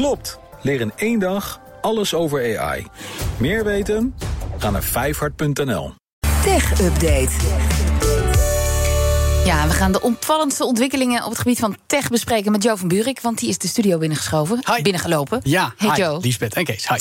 Klopt. Leer in één dag alles over AI. Meer weten? Ga naar vijfhart.nl. Tech Update. Ja, we gaan de opvallendste ontwikkelingen op het gebied van tech bespreken met Joe van Buurik, want die is de studio binnengeschoven, Hi. binnengelopen. Ja, hey hi, Joe. Lisbeth en Kees. Hi.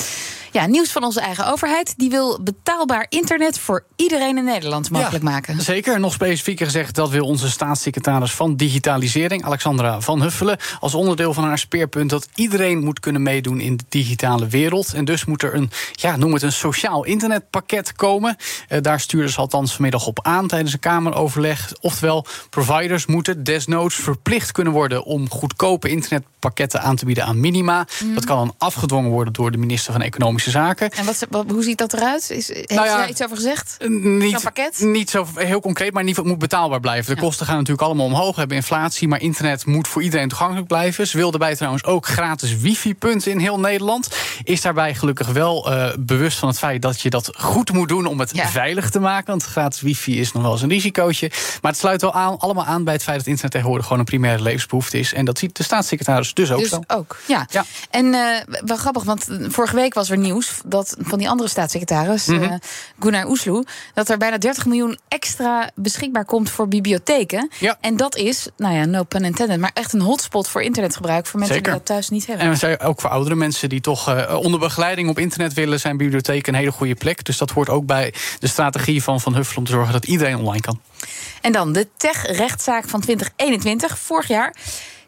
Ja, nieuws van onze eigen overheid. Die wil betaalbaar internet voor iedereen in Nederland mogelijk Ja, maken. Zeker. Nog specifieker gezegd, dat wil onze staatssecretaris van Digitalisering, Alexandra van Huffelen, als onderdeel van haar speerpunt dat iedereen moet kunnen meedoen in de digitale wereld. En dus moet er een, ja, noem het een sociaal internetpakket komen. Eh, daar stuurden ze althans vanmiddag op aan tijdens een Kameroverleg. Oftewel, providers moeten desnoods verplicht kunnen worden om goedkope internetpakketten aan te bieden aan minima. Mhm. Dat kan dan afgedwongen worden door de minister van Economische Zaken. En wat, wat- hoe ziet dat eruit? Is, heeft Nou ja, daar iets over gezegd? Niet, pakket? niet zo heel concreet, maar in ieder geval moet betaalbaar blijven. De Ja. kosten gaan natuurlijk allemaal omhoog. We hebben inflatie, maar internet moet voor iedereen toegankelijk blijven. Ze wil daarbij trouwens ook gratis wifi-punten in heel Nederland. Is daarbij gelukkig wel eh, bewust van het feit dat je dat goed moet doen om het Ja. veilig te maken. Want gratis wifi is nog wel eens een risicootje. Maar het sluit wel aan, allemaal aan bij het feit dat internet tegenwoordig gewoon een primaire levensbehoefte is. En dat ziet de staatssecretaris dus ook Dus zo. ook, ja. Ja. En eh, wel grappig, want vorige week was er nieuws dat van die andere staatssecretaris, eh, Gunnar Oesloe, dat er bijna 30 miljoen extra beschikbaar komt voor bibliotheken. Ja. En dat is, nou ja, no pun intended, maar echt een hotspot voor internetgebruik voor mensen Zeker. die dat thuis niet hebben. En we zijn ook voor oudere mensen die toch eh, onder begeleiding op internet willen, zijn bibliotheken een hele goede plek. Dus dat hoort ook bij de strategie van Van Huffel om te zorgen dat iedereen online kan. En dan de tech-rechtszaak van 2021, vorig jaar,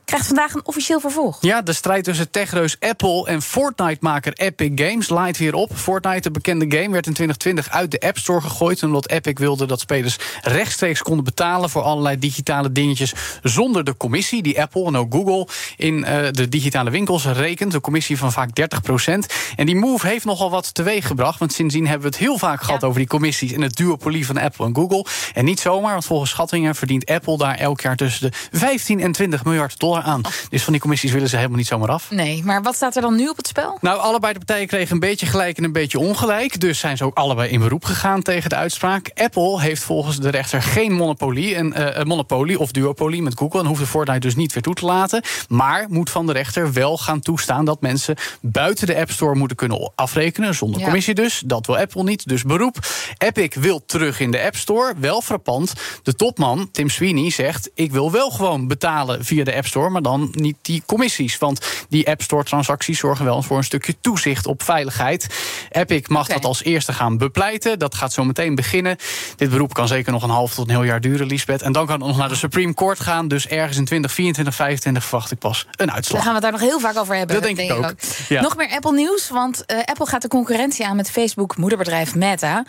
krijgt vandaag een officieel vervolg. Ja, de strijd tussen techreus Apple en Fortnite-maker Epic Games laait weer op. Fortnite, de bekende game, werd in 2020 uit de App Store gegooid... omdat Epic wilde dat spelers rechtstreeks konden betalen... voor allerlei digitale dingetjes zonder de commissie... die Apple en ook Google in eh, de digitale winkels rekent. Een commissie van vaak 30% En die move heeft nogal wat teweeg gebracht... want sindsdien hebben we het heel vaak gehad over die commissies... en het duopolie van Apple en Google. En niet zomaar, want volgens schattingen verdient Apple daar elk jaar... tussen de 15 en 20 miljard dollar aan. Dus van die commissies willen ze helemaal niet zomaar af. Nee, maar wat staat er dan nu op het spel? Nou, allebei de partijen kregen een beetje gelijk en een beetje ongelijk. Dus zijn ze ook allebei in beroep gegaan tegen de uitspraak. Apple heeft volgens de rechter geen monopolie, een, eh, een monopolie of duopolie met Google. En hoeft de Fortnite dus niet weer toe te laten. Maar moet van de rechter wel gaan toestaan dat mensen buiten de App Store moeten kunnen afrekenen. Zonder Ja. commissie dus. Dat wil Apple niet, dus beroep. Epic wil terug in de App Store. Wel frappant. De topman, Tim Sweeney, zegt: Ik wil wel gewoon betalen via de App Store, maar dan niet die commissies. Want die App Store transacties zorgen wel voor een stukje toezicht op veiligheid. Epic mag dat als eerste gaan bepleiten. Dat gaat zo meteen beginnen. Dit beroep kan zeker nog een half tot een heel jaar duren, Lisbeth. En dan kan het nog naar de Supreme Court gaan. Dus ergens in 2024, 2025 verwacht ik pas een Daar uitslag. gaan we het daar nog heel vaak over hebben. Dat denk ik ook. Ja. Nog meer Apple nieuws, want eh, Apple gaat de concurrentie aan met Facebook moederbedrijf Meta.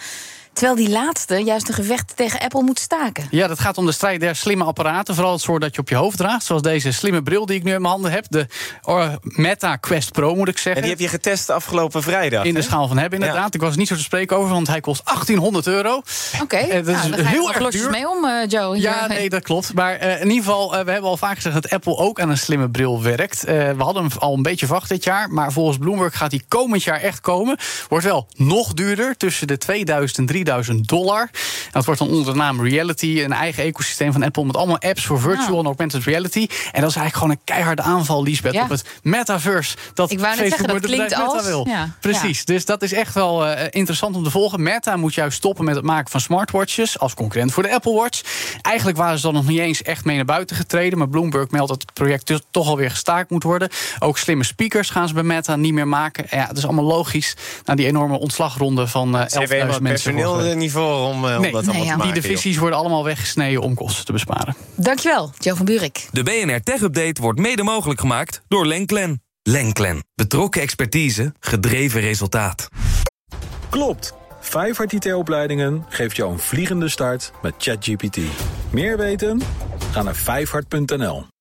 Terwijl die laatste juist een gevecht tegen Apple moet staken. Ja, dat gaat om de strijd der slimme apparaten. Vooral het soort dat je op je hoofd draagt. Zoals deze slimme bril die ik nu in mijn handen heb. De oh, Meta Quest Pro, moet ik En zeggen. die heb je getest afgelopen vrijdag. in de schaal van hebben, inderdaad. Ik was er niet zo te spreken over, want hij kost 1800 euro. Oké, Eh, dat nou, is dan ga je heel er erg duur. mee om, eh, Joe. Ja, nee, dat klopt. Maar eh, in ieder geval, eh, we hebben al vaak gezegd dat Apple ook aan een slimme bril werkt. Eh, we hadden hem al een beetje verwacht dit jaar. Maar volgens Bloomberg gaat die komend jaar echt komen. Wordt wel nog duurder, tussen de 2000 en 3000 dollar. Dat wordt dan onder de naam Reality, een eigen ecosysteem van Apple... met allemaal apps voor virtual Ah. en augmented reality. En dat is eigenlijk gewoon een keiharde aanval, Lisbeth, Ja. op het metaverse. Dat Ik wou net zeggen, dat klinkt Meta als- wil. ja. Precies, dus dat is echt wel eh, interessant om te volgen. Meta moet juist stoppen met het maken van smartwatches... als concurrent voor de Apple Watch. Eigenlijk waren ze dan nog niet eens echt mee naar buiten getreden... maar Bloomberg meldt dat het project dus toch alweer gestaakt moet worden. Ook slimme speakers gaan ze bij Meta niet meer maken. Ja, het is allemaal logisch na die enorme ontslagronde van eh 11.000 Ze hebben helemaal mensen. vorige week. personeelniveau om, eh, om Nee, dat allemaal nee, te maken. Die divisies worden allemaal weggesneden om kosten te besparen. Dankjewel, Joe van Buurik. De BNR Tech Update wordt mede mogelijk gemaakt door Lenklen. Lenklen. Betrokken expertise, gedreven resultaat. Klopt. Vijfhart IT-opleidingen geeft jou een vliegende start met ChatGPT. Meer weten? Ga naar vijfhart.nl.